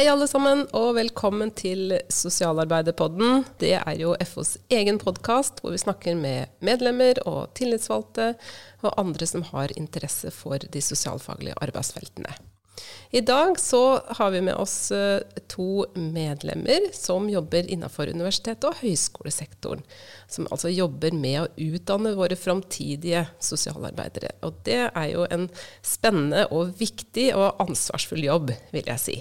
Hei alle sammen, og velkommen til Sosialarbeiderpodden. Det er jo FOs egen podkast hvor vi snakker med medlemmer og tillitsvalgte og andre som har interesse for de sosialfaglige arbeidsfeltene. I dag så har vi med oss eh, to medlemmer som jobber innenfor universitet- og høyskolesektoren. Som altså jobber med å utdanne våre framtidige sosialarbeidere. Og det er jo en spennende og viktig og ansvarsfull jobb, vil jeg si.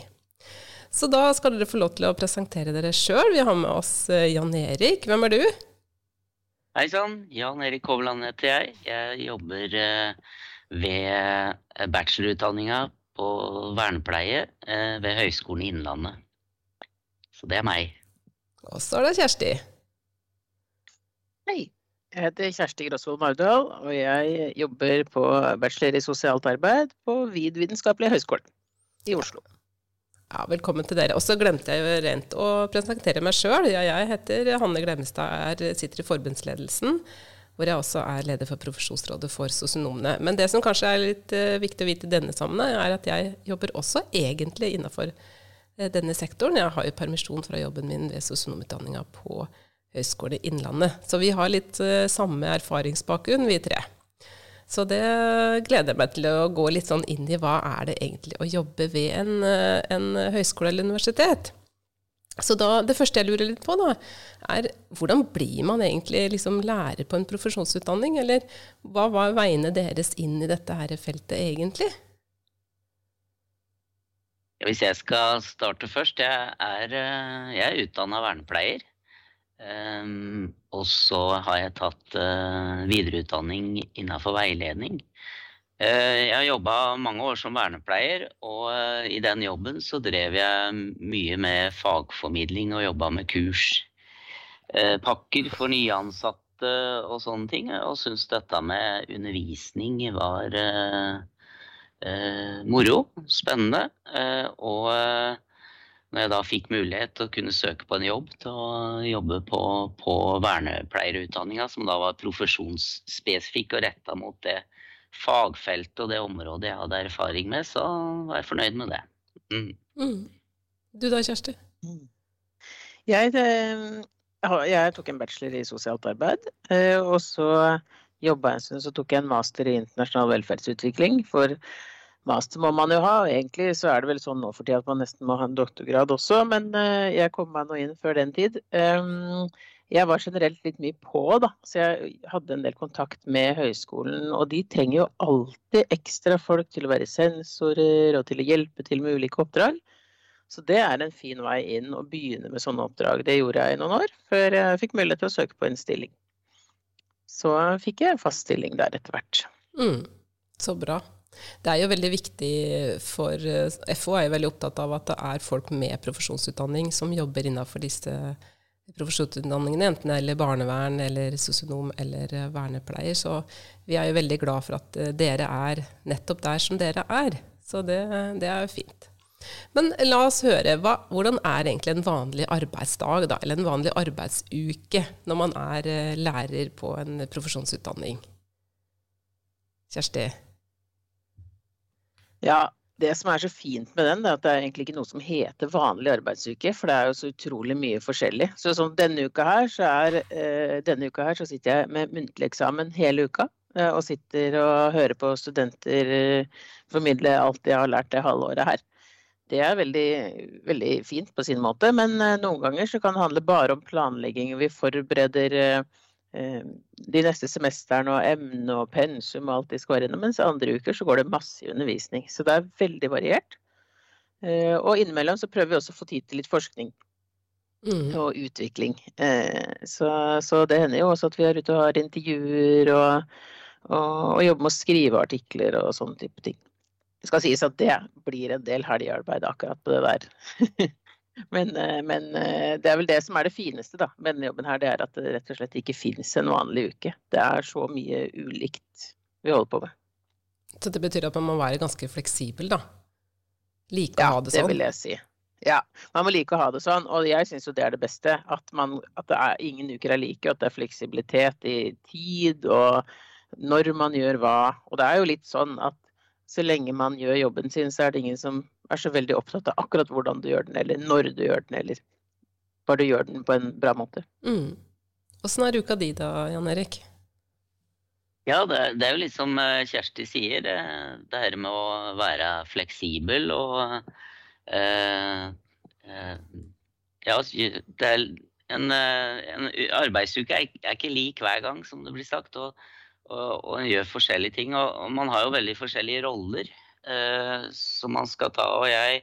Så da skal dere få lov til å presentere dere sjøl. Vi har med oss eh, Jan Erik. Hvem er du? Hei sann. Jan Erik Hovland heter jeg. Jeg jobber eh, ved eh, bachelorutdanninga på vernepleie ved Høgskolen i Innlandet. Så det er meg. Og så er det Kjersti. Hei. Jeg heter Kjersti Grosvold Mardal, og jeg jobber på bachelor i sosialt arbeid på VID vitenskapelige høgskole i Oslo. Ja, velkommen til dere. Og så glemte jeg jo rent å presentere meg sjøl. Ja, jeg heter Hanne Glemmestad, er, sitter i forbundsledelsen, hvor jeg også er leder for Profesjonsrådet for sosionomene. Men det som kanskje er litt uh, viktig å vite i denne sammenheng, er at jeg jobber også egentlig innafor uh, denne sektoren. Jeg har jo permisjon fra jobben min ved sosionomutdanninga på Høgskolen Innlandet. Så vi har litt uh, samme erfaringsbakgrunn, vi tre. Så det gleder jeg meg til å gå litt sånn inn i hva er det egentlig å jobbe ved en, eh, en høyskole eller universitet. Så da, det første jeg lurer litt på, da, er hvordan blir man egentlig liksom lærer på en profesjonsutdanning? Eller hva var veiene deres inn i dette her feltet egentlig? Hvis jeg skal starte først. Jeg er, eh, jeg er utdanna vernepleier. Um, og så har jeg tatt uh, videreutdanning innenfor veiledning. Uh, jeg har jobba mange år som vernepleier, og uh, i den jobben så drev jeg mye med fagformidling og jobba med kurs. pakker for nyansatte og sånne ting. Og syntes dette med undervisning var moro, spennende. og når jeg da fikk mulighet til å kunne søke på en jobb, til å jobbe på, på vernepleierutdanninga, som da var profesjonsspesifikk og retta mot det fagfeltet og det området jeg hadde erfaring med, så var jeg fornøyd med det. Mm. Mm. Du da, Kjersti? Mm. Jeg, eh, jeg, tok en bachelor i sosialt arbeid, eh, og så jobba en stund, så tok jeg en master i internasjonal velferdsutvikling for Master må man jo ha, og egentlig så er det vel sånn nå for tida at man nesten må ha en doktorgrad også, men eh, jeg kom meg nå inn før den tid. Ehm, jeg var generelt litt mye på, da, så jeg hadde en del kontakt med høyskolen. Og de trenger jo alltid ekstra folk til å være sensorer og til å hjelpe til med ulike oppdrag. Så det er en fin vei inn å begynne med sånne oppdrag. Det gjorde jeg i noen år, før jeg fikk mulighet til å søke på en stilling. Så fikk jeg fast stilling der etter hvert. Mm, så bra. Det er jo veldig viktig for eh, FO er jo veldig opptatt av at det er folk med profesjonsutdanning som jobber innenfor disse profesjonsutdanningene, enten det gjelder barnevern eller sosionom eller eh, vernepleier. Så vi er jo veldig glad for at eh, dere er nettopp der som dere er. Så det, det er jo fint. Men la oss høre, hva, hvordan er egentlig en vanlig arbeidsdag, da, eller en vanlig arbeidsuke, når man er lærer på en profesjonsutdanning? Kjersti? Ja, det som er så fint med den, er at det er egentlig ikke noe som heter vanlig arbeidsuke, for det er jo så utrolig mye forskjellig. Så sånn, denne uka her så er, eh, denne uka her så sitter jeg med muntlig eksamen hele uka. Eh, og sitter og hører på studenter eh, formidle alt de har lært det halvåret her. Det er veldig, veldig fint på sin måte, men noen ganger så kan det handle bare om planlegging. Vi forbereder Eh, de neste semestrene og emne og pensum og alt de skal være gjennom. Mens andre uker så går det masse undervisning. Så det er veldig variert. Eh, og innimellom så prøver vi også å få tid til litt forskning. Mm. Og utvikling. Eh, så, så, det hender jo også at vi er ute og har intervjuer og, og, og jobber med å skrive artikler og sånne type ting. Det skal sies at det blir en del helgearbeid akkurat på det der. Men, eh, men, eh, det er vel det som er det fineste da, med denne jobben her, det er at det rett og slett ikke finnes en vanlig uke. Det er så mye ulikt vi holder på med. Så det betyr at man må være ganske fleksibel, da? Like å ha det sånn? Ja, det vil jeg si. Ja, man må like å ha det sånn, og jeg syns jo det er det beste. At, man, at det er, ingen uker er like, og at det er fleksibilitet i tid og når man gjør hva. Og det er jo litt sånn at så lenge man gjør jobben sin, så er det ingen som er så veldig opptatt av akkurat hvordan du gjør den, eller når du gjør den, eller bare du gjør den på en bra måte. Mm. Åssen er uka di da, Jan Erik? Ja, det, det, er jo litt som eh, Kjersti sier, det, det her med å være fleksibel og eh, eh, Ja, det er en, eh, en arbeidsuke er, er, ikke lik hver gang, som det blir sagt. Og, og, og en gjør forskjellige ting. Og, og, man har jo veldig forskjellige roller som man skal ta. Og jeg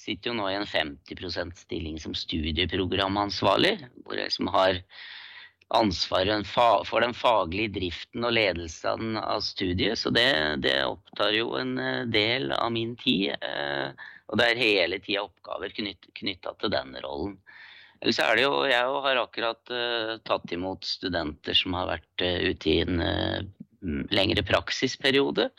sitter jo nå i en 50% stilling som studieprogramansvarlig, hvor jeg som har ansvaret for den faglige driften og ledelsen av studiet. Så det, det opptar jo en eh, del av min tid. Eh, og det er hele tida oppgaver knytta til den rollen. Ellers er det jo Jeg har akkurat tatt imot studenter som har vært ute i en lengre praksisperiode.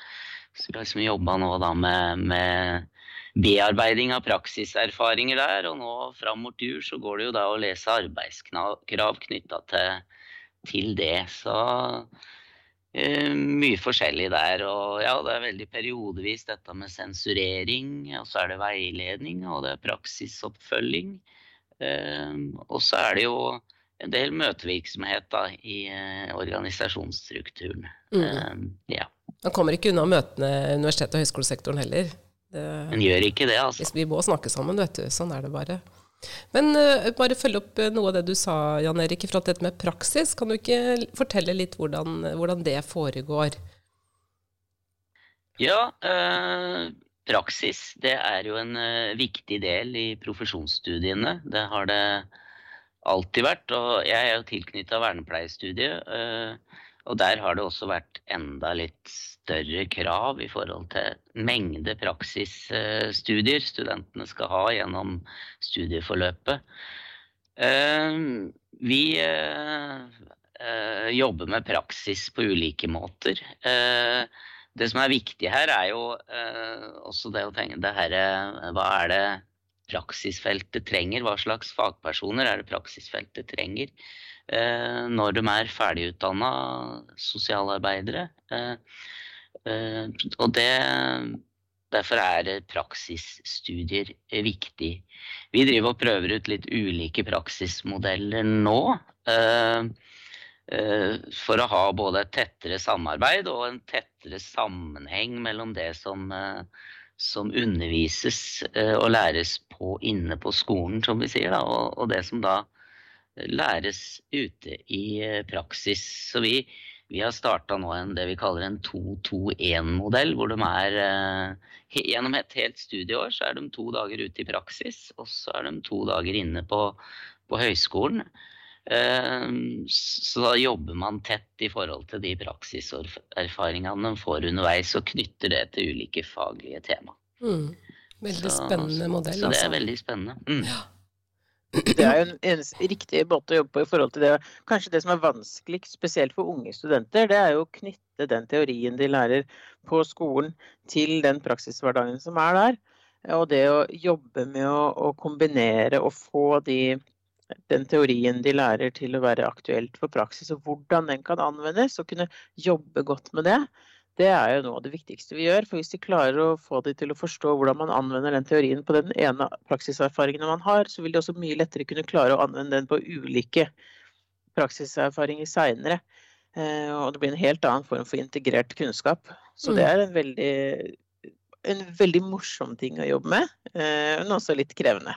Så liksom jobba nå da med, med, bearbeiding av praksiserfaringer der. Og nå fram mot jul så går det jo da å lese arbeidskrav knytta til, til, det. Så mye forskjellig der. Og ja, det er veldig periodevis dette med sensurering. Og så er det veiledning, og det er praksisoppfølging. Eh, og så er det jo en del møtevirksomhet da, i eh, organisasjonsstrukturen. Mm. Ehm, ja. Man kommer ikke unna møtene i universitet- og høyskolesektoren heller. Men gjør ikke det, altså. Vi må snakke sammen, vet du. Sånn er det bare. Men uh, bare følge opp noe av det du sa, Jan Erik, i forhold til dette med praksis. Kan du ikke fortelle litt hvordan, hvordan det foregår? Ja, uh, Praksis det er jo en uh, viktig del i profesjonsstudiene. Det har det alltid vært. Og jeg er jo tilknytta vernepleiestudiet. Og der har det også vært enda litt større krav i forhold til mengde praksisstudier studentene skal ha gjennom studieforløpet. Uh, vi jobber med praksis på ulike måter. Det som er viktig her, er jo eh, også det å tenke det her, eh, Hva er det praksisfeltet trenger? Hva slags fagpersoner er det praksisfeltet trenger eh, når de er ferdigutdanna sosialarbeidere? Eh, eh, og det Derfor er praksisstudier viktig. Vi driver og prøver ut litt ulike praksismodeller nå. Eh, Eh, for å ha både et tettere samarbeid og en tettere sammenheng mellom det som, eh, som undervises eh, og læres på inne på skolen, som vi sier, da, og, det som da læres ute i praksis. Så vi, vi har starta nå en, det vi kaller en 2-2-1-modell, hvor de er Gjennom et helt studieår så er de to dager ute i praksis, og så er de to dager inne på, på høyskolen. Ehm, så da jobber man tett i forhold til de praksiserfaringene de får underveis, og knytter det til ulike faglige tema. Mm. Veldig så, spennende modell. altså. så det er altså. veldig spennende. Mm. Ja. Det er jo en, en, riktig måte å jobbe på i forhold til det. Kanskje det som er vanskeligst, spesielt for unge studenter, det er jo å knytte den teorien de lærer på skolen, til den praksishverdagen som er der. Og det å jobbe med å, å kombinere og få de den teorien de lærer til å være aktuelt for praksis, og hvordan den kan anvendes, og kunne jobbe godt med det, det er jo noe av det viktigste vi gjør. For hvis de klarer å få de til å forstå hvordan man anvender den teorien på den ene praksiserfaringen man har, så vil de også mye lettere kunne klare å anvende den på ulike praksiserfaringer seinere. Eh, og det blir en helt annen form for integrert kunnskap. Så det mm. er en veldig, en veldig morsom ting å jobbe med, eh, men også litt krevende.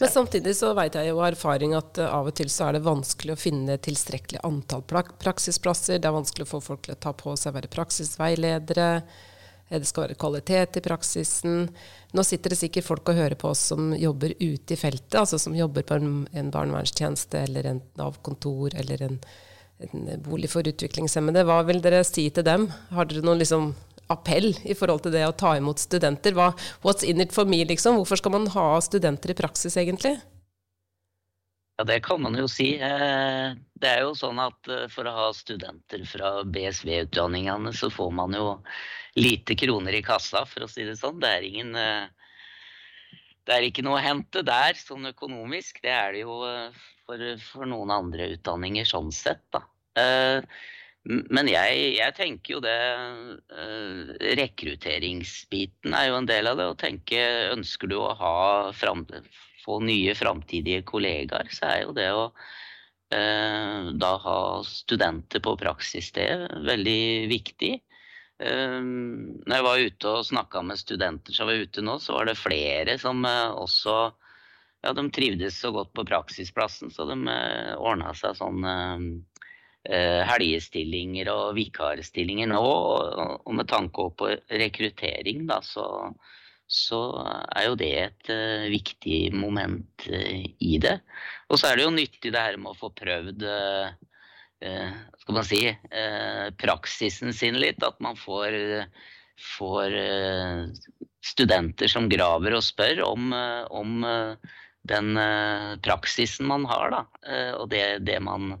Men samtidig så vet jeg jo av erfaring at uh, av og til så er det vanskelig å finne tilstrekkelig antall praksisplasser. Det er vanskelig å få folk til å ta på seg å være praksisveiledere. Eh, det skal være kvalitet i praksisen. Nå sitter det sikkert folk og hører på oss som jobber ute i feltet, altså som jobber på en, en barnevernstjeneste eller en Nav-kontor eller en, en, bolig for utviklingshemmede. Hva vil dere si til dem? Har dere noen liksom appell i forhold til det å ta imot studenter. Hva, what's in it for me, liksom? Hvorfor skal man ha studenter i praksis, egentlig? Ja, det kan man jo si. Eh, det er jo sånn at eh, for å ha studenter fra BSV-utdanningene, så får man jo lite kroner i kassa, for å si det sånn. Det er ingen eh, det er ikke noe å hente der sånn økonomisk. Det er det jo for, for noen andre utdanninger sånn sett, da. Men jeg, jeg, tenker jo det uh, Rekrutteringsbiten er jo en del av det. Å tenke ønsker du å fram, få nye framtidige kollegaer, så er jo det å uh, da ha studenter på praksissted veldig viktig. Uh, når jeg var ute og snakka med studenter som var ute nå, så var det flere som også ja, de trivdes så godt på praksisplassen, så de ordna seg sånn Eh, helgestillinger og vikarstillinger nå. Og med tanke på rekruttering, da, så, så er jo det et uh, viktig moment uh, i det. Og så er det jo nyttig det her med å få prøvd skal man si, praksisen sin litt. At man får, får studenter som graver og spør om, om den praksisen man har. Da, og det, det man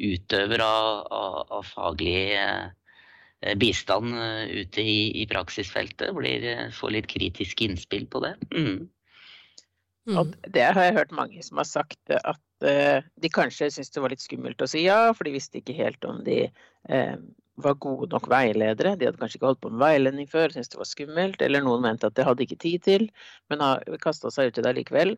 utøver av, av, av faglig eh, bistand eh, ute i, i praksisfeltet. Blir, eh, får litt kritisk innspill på det. Mm. Mm. det har jeg hørt mange som har sagt, at de kanskje syntes det var litt skummelt å si ja, for de visste ikke helt om de eh, var gode nok veiledere. De hadde kanskje ikke holdt på med veiledning før, syntes det var skummelt. Eller noen mente at de hadde ikke tid til, men har kasta seg ut i det likevel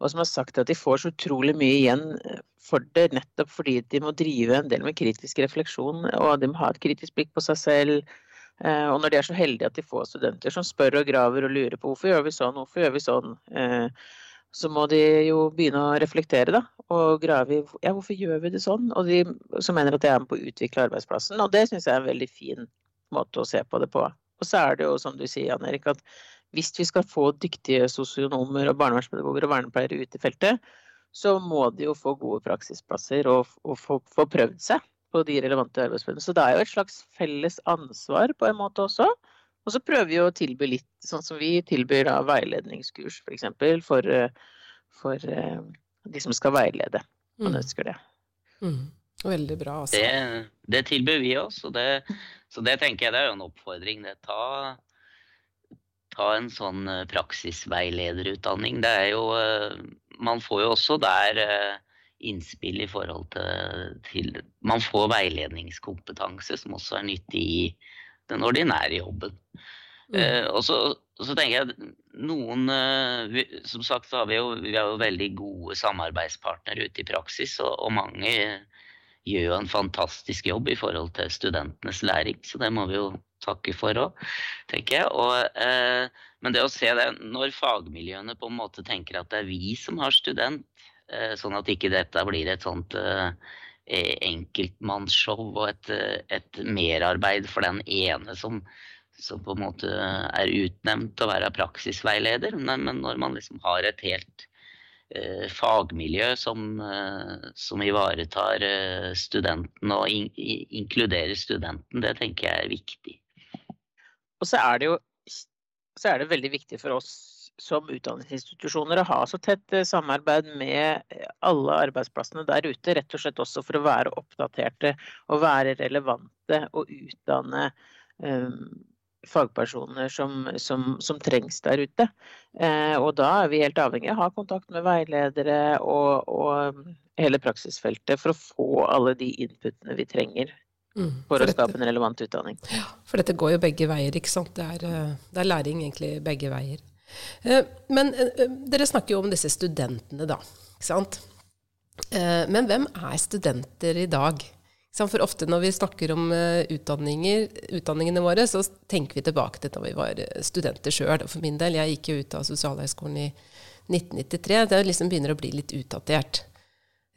og som har sagt at de får så utrolig mye igjen eh, for det, nettopp fordi de må drive en del med kritisk refleksjon, og de må ha et kritisk blikk på seg selv. Eh, og når de er så heldige at de får studenter som spør og graver og lurer på hvorfor gjør vi sånn, hvorfor gjør vi sånn, eh, så må de jo begynne å reflektere da, og grave i ja, hvorfor gjør vi det sånn? Og de som mener at de er med på å utvikle arbeidsplassen. Og det syns jeg er en veldig fin måte å se på det på. Og så er det jo som du sier, Jan Erik, at hvis vi skal få dyktige sosionomer og barnevernspedagoger og vernepleiere ut i feltet, så må de jo få gode praksisplasser og, og få, få, prøvd seg på de relevante arbeidsplassene. Så det er jo et slags felles ansvar på en måte også. Og så prøver vi å tilby litt, sånn som vi tilbyr da, veiledningskurs f.eks. For, for, for eh, de som skal veilede, man mm. ønsker det. Mm. Veldig bra. Altså. Det, det, tilbyr vi oss, og det, så det tenker jeg det er jo en oppfordring. Det ta ta en sånn eh, praksisveilederutdanning. Det er jo eh, Man får jo også der eh, innspill i forhold til, til Man får veiledningskompetanse som også er nyttig i den ordinære jobben. Mm. Eh, og, så, så, tenker jeg noen vi, Som sagt så har vi jo, vi har jo veldig gode samarbeidspartnere ute i praksis, og, og mange gjør jo en fantastisk jobb i forhold til studentenes læring. Så det må vi jo takke for òg, tenker jeg. Og, eh, men det å se det når fagmiljøene på en måte tenker at det er vi som har student, eh, sånn at ikke dette blir et sånt eh, enkeltmannsshow og et, et, merarbeid for den ene som, som, på en måte er utnevnt til å være praksisveileder. Men, når man liksom har et helt fagmiljø som, eh, som ivaretar eh, studenten og in inkluderer studenten, det tenker jeg er viktig. Og så er det jo er det veldig viktig for oss som utdanningsinstitusjoner å ha så tett eh, samarbeid med eh, alle arbeidsplassene der ute. Rett og slett også for å være oppdaterte og være relevante og utdanne um, fagpersoner som, som, som, trengs der ute. Eh, og da er vi helt avhengig av å ha kontakt med veiledere og, og hele praksisfeltet for å få alle de inputene vi trenger Mm, for, for, å skape en relevant utdanning. Ja, for dette går jo begge veier, ikke sant. Det er, eh, det er læring egentlig begge veier. Eh, men eh, dere snakker jo om disse studentene, da. Ikke sant? Men hvem er studenter i dag? For ofte når vi snakker om utdanningene våre, så tenker vi tilbake til da vi var studenter sjøl. For min del, jeg gikk jo ut av Sosialhøgskolen i 1993. Det liksom begynner å bli litt utdatert.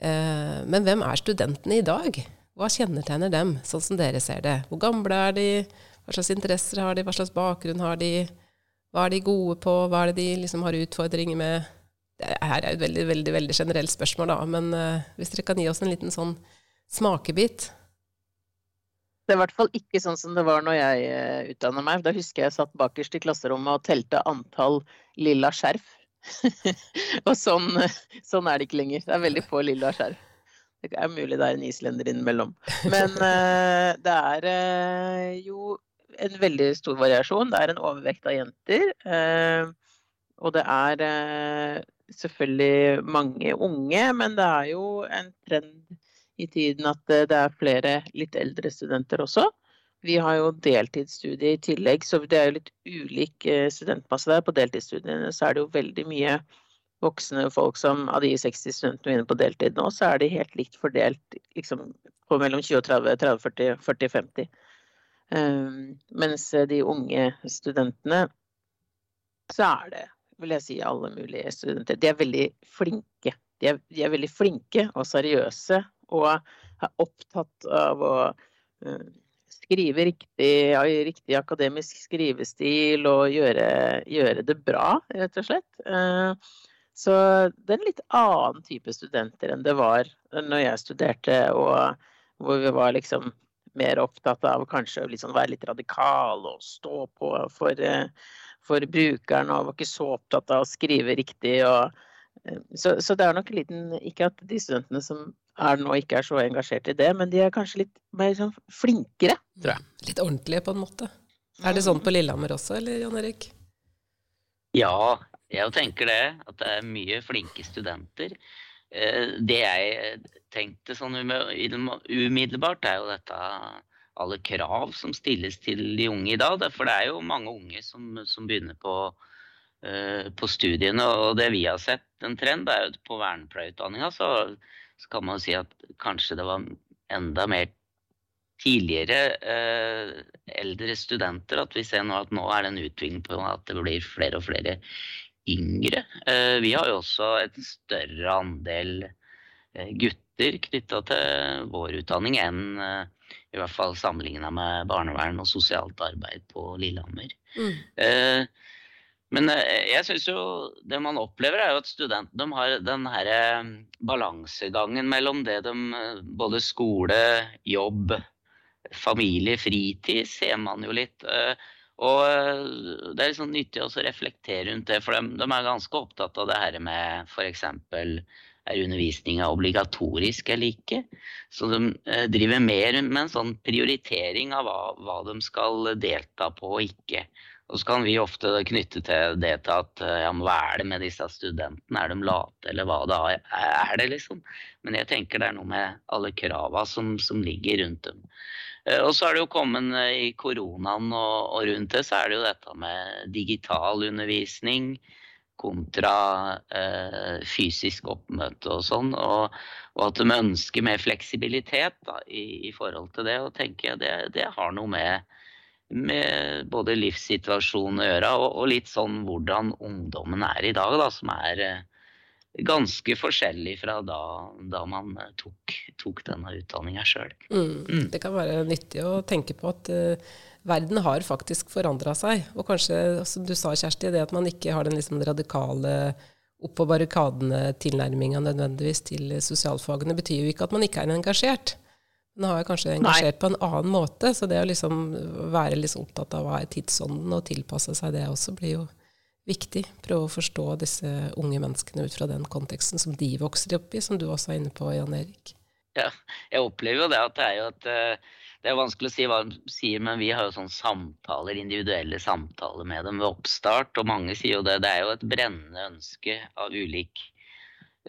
Men hvem er studentene i dag? Hva kjennetegner dem, sånn som dere ser det? Hvor gamle er de? Hva slags interesser har de? Hva slags bakgrunn har de? Hva er de gode på? Hva er det de liksom har utfordringer med? Det her er et veldig, veldig, veldig generelt spørsmål, da. Men hvis dere kan gi oss en liten sånn smakebit? Det er i hvert fall ikke sånn som det var når jeg eh, utdanna meg. Da husker jeg satt bakerst i klasserommet og telte antall lilla skjerf. og sånn, sånn, er det ikke lenger. Det er veldig få lilla skjerf. Det er mulig det er en islender innimellom. Men uh, det er uh, jo en veldig stor variasjon. Det er en overvekt av jenter. Og det er selvfølgelig mange unge, men det er jo en trend i tiden at det er flere litt eldre studenter også. Vi har jo deltidsstudie i tillegg, så det er jo litt ulik studentmasse der. På deltidsstudiene så er det jo veldig mye voksne folk som av de 60 studentene inne på deltid nå, så er de helt likt fordelt liksom, på mellom 20 og 30, 30 40, 40 50. Um, mens de unge studentene, så er det, vil jeg si, alle mulige studenter. De er veldig flinke. De er, de er veldig flinke og seriøse og er opptatt av å uh, skrive riktig, ja, riktig akademisk skrivestil og gjøre, gjøre, det bra, rett og slett. Uh, så det er en litt annen type studenter enn det var når jeg studerte, og hvor vi var liksom mer opptatt av kanskje å liksom være litt radikal og stå på for, eh, for brukeren, og var ikke så opptatt av å skrive riktig. Og, eh, så, så, det er nok en liten Ikke at de studentene som er nå, ikke er så engasjert i det, men de er kanskje litt mer sånn flinkere, tror jeg. Litt ordentlige, på en måte. Er det sånn på Lillehammer også, eller Jan Erik? Ja, jeg tenker det. At det er mye flinke studenter. Eh, det jeg tenkte sånn umiddelbart, er jo dette alle krav som stilles til de unge i dag. For det er jo mange unge som, som begynner på, uh, på, studiene. Og det vi har sett en trend, er jo på vernepleierutdanninga så, så, kan man si at kanskje det var enda mer tidligere eh, eldre studenter. At vi ser nå at nå er det en utvikling på at det blir flere og flere yngre. Eh, vi har jo også et større andel eh, gutter knytta til vår utdanning enn eh, i hvert fall sammenligna med barnevern og sosialt arbeid på Lillehammer. Mm. Men jeg syns jo det man opplever, er jo at studentene har den herre balansegangen mellom det de Både skole, jobb, familie, fritid ser man jo litt. Og eh, det er liksom nyttig å reflektere rundt det, for de, de, er ganske opptatt av det her med f.eks. er undervisninga obligatorisk eller ikke. Så de eh, driver mer med en sånn prioritering av hva, hva, de skal delta på og ikke. Og så kan vi ofte knytte til det til at ja, men hva er det med disse studentene, er de late eller hva det er det liksom. Men jeg tenker det er noe med alle krava som, som ligger rundt dem. Eh, og så er det jo kommet eh, i koronaen og, og, rundt det, så er det jo dette med digital undervisning kontra eh, fysisk oppmøte og sånn. Og, og, at de ønsker mer fleksibilitet da, i, i, forhold til det. Og tenker jeg det, det har noe med, med både livssituasjonen å gjøre, og, og, litt sånn hvordan ungdommen er i dag, da, som er eh, ganske forskjellig fra da, da man eh, tok, tok denne utdanninga sjøl. Mm. Mm. Det kan være nyttig å tenke på at uh, verden har faktisk forandra seg. Og kanskje, som du sa, Kjersti, det at man ikke har den liksom radikale opp på barrikadene-tilnærminga nødvendigvis til sosialfagene, betyr jo ikke at man ikke er engasjert. Man har jeg kanskje engasjert Nei. på en annen måte. Så det å liksom være liksom opptatt av hva er tidsånden, og tilpasse seg det også, blir jo viktig. Prøve å forstå disse unge menneskene ut fra den konteksten som de vokser opp i, som du også er inne på, Jan Erik. Ja, jeg opplever jo det at det er jo at eh, det er vanskelig å si hva de sier, men vi har jo sånne samtaler, individuelle samtaler med dem ved oppstart. Og mange sier jo det. Det er jo et brennende ønske av ulik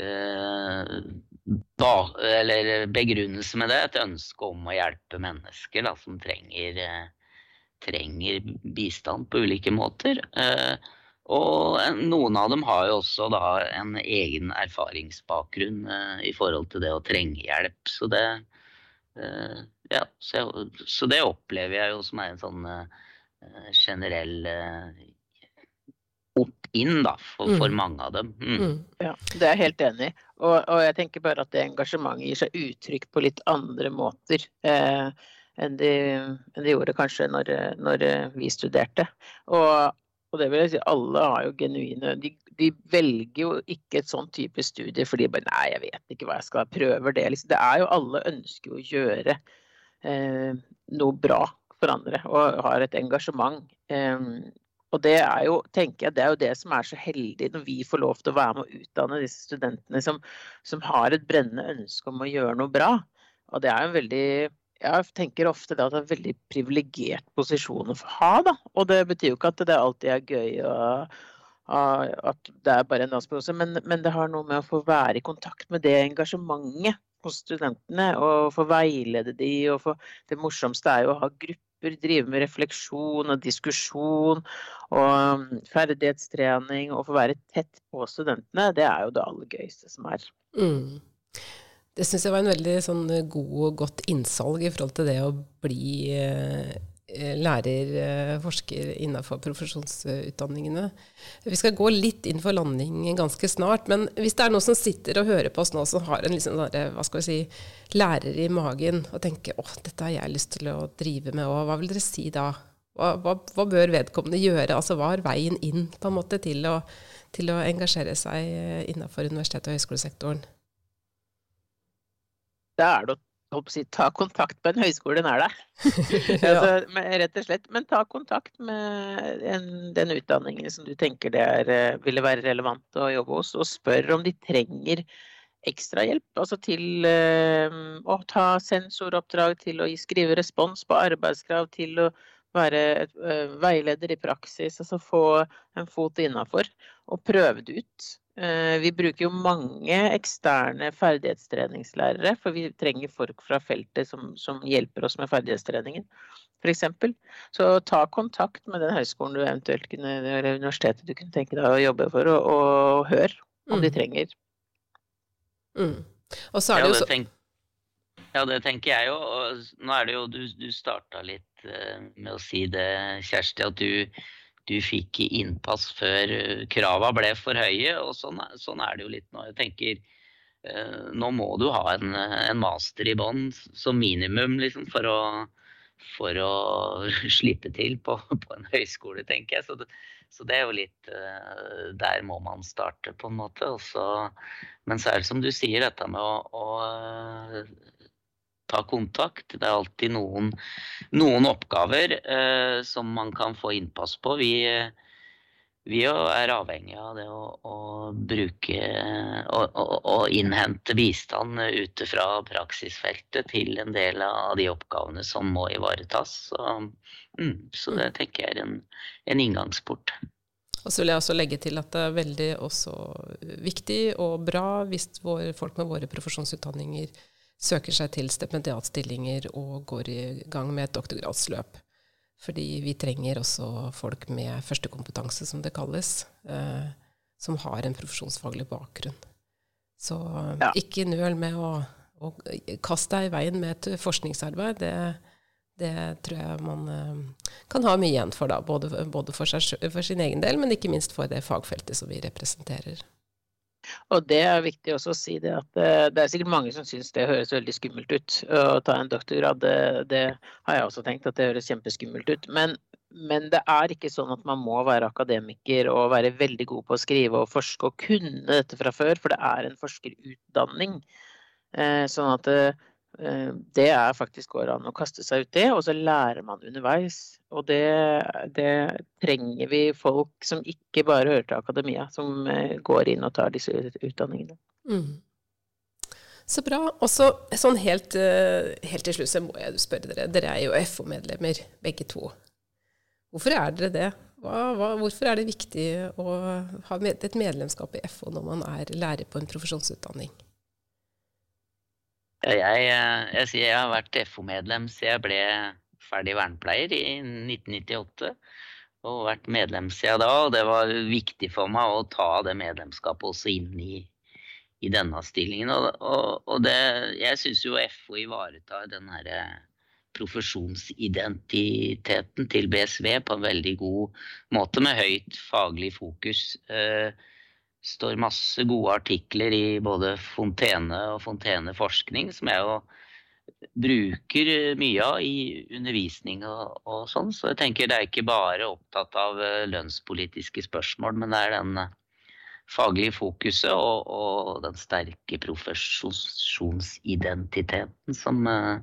eh, eller begrunnelse med det. Et ønske om å hjelpe mennesker da, som trenger, eh, trenger bistand på ulike måter. Eh, og noen av dem har jo også da en egen erfaringsbakgrunn eh, i forhold til det å trenge hjelp. Så det, ja, så, så det opplever jeg jo som er en sånn generell eh, opp-inn da, for, for, mm. mange av dem. Mm. Mm. Ja, Det er jeg helt enig i. Og, og, jeg tenker bare at det engasjementet gir seg uttrykk på litt andre måter. Eh, enn de, enn de, gjorde kanskje når, når vi studerte. Og og det vil jeg si, alle har jo genuine de, de, velger jo ikke et sånn type studie fordi bare Nei, jeg vet ikke hva jeg skal prøve det. Liksom. Det er jo alle ønsker å gjøre eh, noe bra for andre og har et engasjement. Eh, og det er jo, tenker jeg, det er jo det som er så heldig når vi får lov til å være med å utdanne disse studentene som, som har et brennende ønske om å gjøre noe bra. Og det er jo en veldig jeg tenker ofte at det er en veldig privilegert posisjon å ha. Da. Og det betyr jo ikke at det alltid er gøy og, at det er bare en dansprose, men, men det har noe med å få være i kontakt med det engasjementet hos studentene og få veilede de, og få Det morsomste er jo å ha grupper, drive med refleksjon og diskusjon og um, ferdighetstrening og få være tett på studentene. Det er jo det aller gøyeste som er. Mm. Det syns jeg var en veldig sånn god og godt innsalg i forhold til det å bli eh, Eh, lærer, eh, forsker innenfor profesjonsutdanningene. Vi skal gå litt inn for landing ganske snart. Men hvis det er noen som sitter og hører på oss nå, som har en liksom, hva skal vi si, lærer i magen og tenker åh, dette har jeg lyst til å drive med, òg, hva vil dere si da? Hva, hva, hva bør vedkommende gjøre? Altså hva er veien inn på en måte til å, til å engasjere seg eh, innenfor universitet- og høyskolesektoren? Det er det å si, ta kontakt på en høyskole nær deg. altså, rett og slett. Men ta kontakt med en, den utdanningen som du tenker det er, eh, ville være relevant å jobbe hos, og spør om de trenger ekstrahjelp. Altså til uh, å ta sensoroppdrag, til å skrive respons på arbeidskrav, til å være uh, veileder i praksis. Altså få en fot innafor og prøve det ut. Eh, vi bruker jo mange eksterne ferdighetstreningslærere, for vi trenger folk fra feltet som, som hjelper oss med ferdighetstreningen, f.eks. Så ta kontakt med den høyskolen du eventuelt kunne, eller universitetet du kunne tenke deg å jobbe for, og, og hør om mm. de trenger. Mm. Og så er det jo så ja, det tenker jeg jo. Nå er det jo Du, du starta litt uh, med å si det, Kjersti, at du du fikk innpass før kravene krava ble for høye. og Sånn, sånn er det jo litt nå. Jeg tenker eh, Nå må du ha en, en master i bånn som minimum liksom, for, å, for å slippe til på, på, en høyskole, tenker jeg. Så det, så det, er jo litt eh, Der må man starte, på en måte. Også, men så er det som du sier, dette med å, å ta kontakt. Det er alltid noen, noen oppgaver eh, som man kan få innpass på. Vi, vi er avhengig av det å, å bruke og innhente bistand ute fra praksisfeltet til en del av de oppgavene som må ivaretas. Så, mm, så det tenker jeg er en, en inngangsport. Og så vil jeg også legge til at det er veldig viktig og bra hvis vår, folk med våre profesjonsutdanninger søker seg til stipendiatstillinger og går i gang med et doktorgradsløp. Fordi vi trenger også folk med førstekompetanse, som det kalles, eh, som har en profesjonsfaglig bakgrunn. Så ja. ikke nøl med å, å kaste deg i veien med et forskningsarbeid. Det, det tror jeg man eh, kan ha mye igjen for, da, både, både for, seg, for sin egen del, men ikke minst for det fagfeltet som vi representerer. Og det er viktig også å si det at eh, det er sikkert mange som syns det høres veldig skummelt ut å ta en doktorgrad. Det, det, har jeg også tenkt at det høres kjempeskummelt ut. Men, men, det er ikke sånn at man må være akademiker og være veldig god på å skrive og forske og kunne dette fra før, for det er en forskerutdanning. Eh, sånn at eh, det er faktisk går an å kaste seg ut i, og så lærer man underveis. Og det, det, trenger vi folk som ikke bare hører til akademia, som eh, går inn og tar disse utdanningene. Mm. Så bra. Og så sånn helt, eh, helt, til slutt så må jeg spørre dere. Dere er jo FO-medlemmer, begge to. Hvorfor er dere det? Hva, hva, hvorfor er det viktig å ha et medlemskap i FO når man er lærer på en profesjonsutdanning? Jeg, eh, jeg, jeg har vært FO-medlem siden jeg ble ferdig vernepleier i 1998. Og vært medlem siden da. Og det var viktig for meg å ta det medlemskapet også inn i, i denne stillingen. Og, og, og det, jeg syns jo FO ivaretar den herre profesjonsidentiteten til BSV på en veldig god måte, med høyt faglig fokus. Eh, står masse gode artikler i både Fontene og Fontene forskning, som jeg jo bruker mye av i undervisning og, og, sånn. Så jeg tenker det er ikke bare opptatt av eh, lønnspolitiske spørsmål, men det er den eh, faglige fokuset og, og den sterke profesjonsidentiteten som, eh,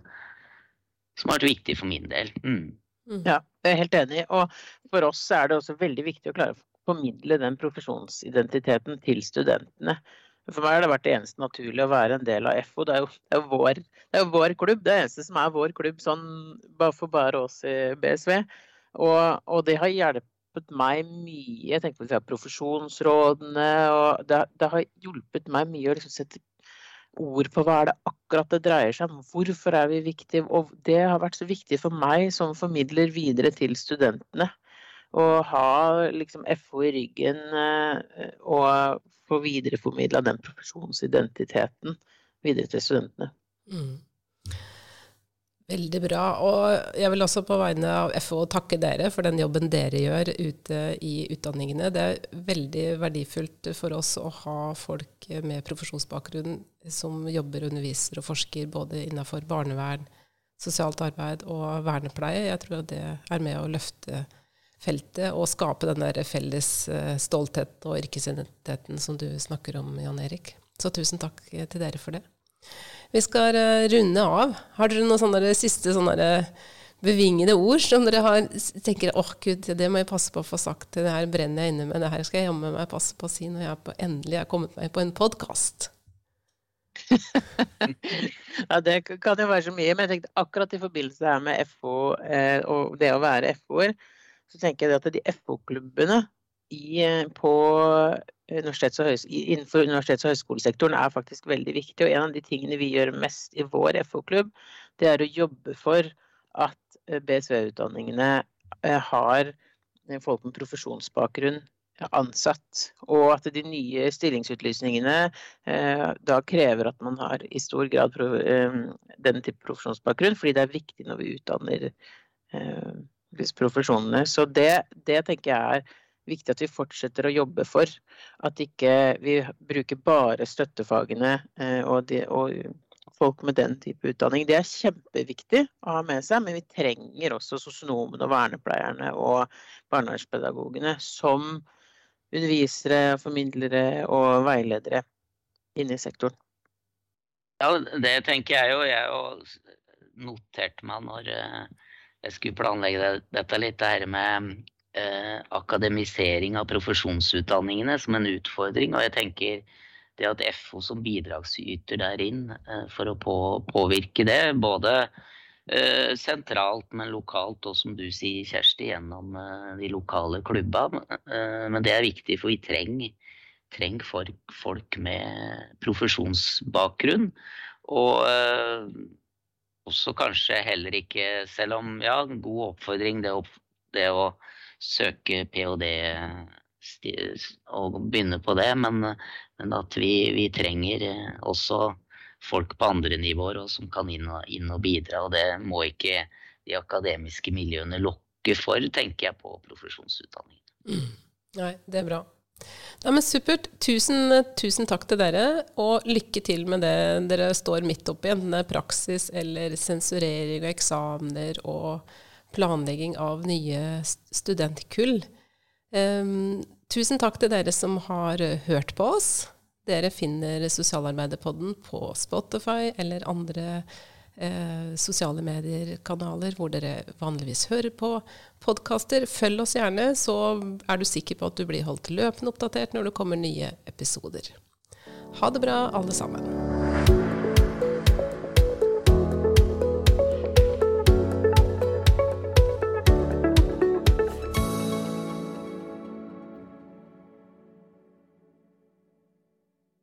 som, har vært viktig for min del. Mm. mm. Ja, jeg er helt enig. Og for oss er det også veldig viktig å klare formidle den profesjonsidentiteten til studentene. For meg har det vært det eneste naturlige å være en del av FO. Det er jo, det er vår, det er vår, klubb. Det eneste som er vår klubb sånn, for bare oss i BSV. Og, og det har hjulpet meg mye. Jeg tenker på profesjonsrådene. og det, det, har hjulpet meg mye å liksom sette ord på hva er det akkurat det dreier seg om. Hvorfor er vi viktige? Og det har vært så viktig for meg som formidler videre til studentene. Å ha liksom FO i ryggen eh, og få videreformidla den profesjonsidentiteten videre til studentene. Mm. Veldig bra. Og jeg vil også på vegne av FO takke dere for den jobben dere gjør ute i utdanningene. Det er veldig verdifullt for oss å ha folk med profesjonsbakgrunn som jobber, underviser og forsker både innenfor barnevern, sosialt arbeid og vernepleie. Jeg tror det er med å løfte feltet og skape den der felles eh, stolthet og yrkesidentiteten som du snakker om, Jan Erik. Så tusen takk til dere for det. Vi skal uh, runde av. Har dere noen sånne siste sånne bevingede ord som dere har, tenker åh oh, gud, det må jeg passe på å få sagt. Det her brenner jeg inne med. Det her skal jeg jammen meg passe på å si når jeg på, endelig har kommet meg på en podkast. ja, det kan jo være så mye. Men jeg tenkte akkurat i forbindelse her med FO eh, og det å være FO-er, så tenker jeg at de FO-klubbene eh, universitets innenfor universitets- og høyskolesektoren er faktisk veldig viktig. Og en av de tingene vi gjør mest i vår FO-klubb, det er å jobbe for at eh, BSV-utdanningene eh, har eh, folk med profesjonsbakgrunn ansatt, og at de nye stillingsutlysningene da krever at man har i stor grad den type profesjonsbakgrunn, fordi det er viktig når vi utdanner profesjonene. Så det, det tenker jeg er viktig at vi fortsetter å jobbe for. At ikke vi bruker bare støttefagene eh, og, de, og folk med den type utdanning. Det er kjempeviktig å ha med seg, men vi trenger også sosionomene og vernepleierne og barnevernspedagogene som undervisere, formidlere og veiledere inne i sektoren. Ja, det tenker jeg jo. Jeg noterte meg når eh, jeg skulle planlegge dette litt, det her med eh, akademisering av profesjonsutdanningene som en utfordring. Og jeg tenker det at FO som bidragsyter der inn eh, for å på, påvirke det, både eh, sentralt, men lokalt, og som du sier, Kjersti, gjennom eh, de lokale klubba. Eh, men det er viktig, for vi trenger, trenger folk, med profesjonsbakgrunn. Og eh, også kanskje heller ikke, selv om ja, god oppfordring, det, opp, det å søke ph.d. og begynne på det. Men, men at vi, vi, trenger eh, også folk på andre nivåer og som kan inn og, inn og bidra. Og det må ikke de akademiske miljøene lokke for, tenker jeg på profesjonsutdanningen. Mm. Nei, det er bra. Ja, men Supert. Tusen, tusen, takk til dere, og lykke til med det dere står midt oppi, enten det er praksis eller sensurering og eksamener og planlegging av nye studentkull. Um, tusen takk til dere som har hørt på oss. Dere finner Sosialarbeiderpodden på Spotify eller andre eh, sosiale medier-kanaler hvor dere vanligvis hører på podkaster. Følg oss gjerne, så er du sikker på at du blir holdt løpende oppdatert når det kommer nye episoder. Ha det bra, alle sammen.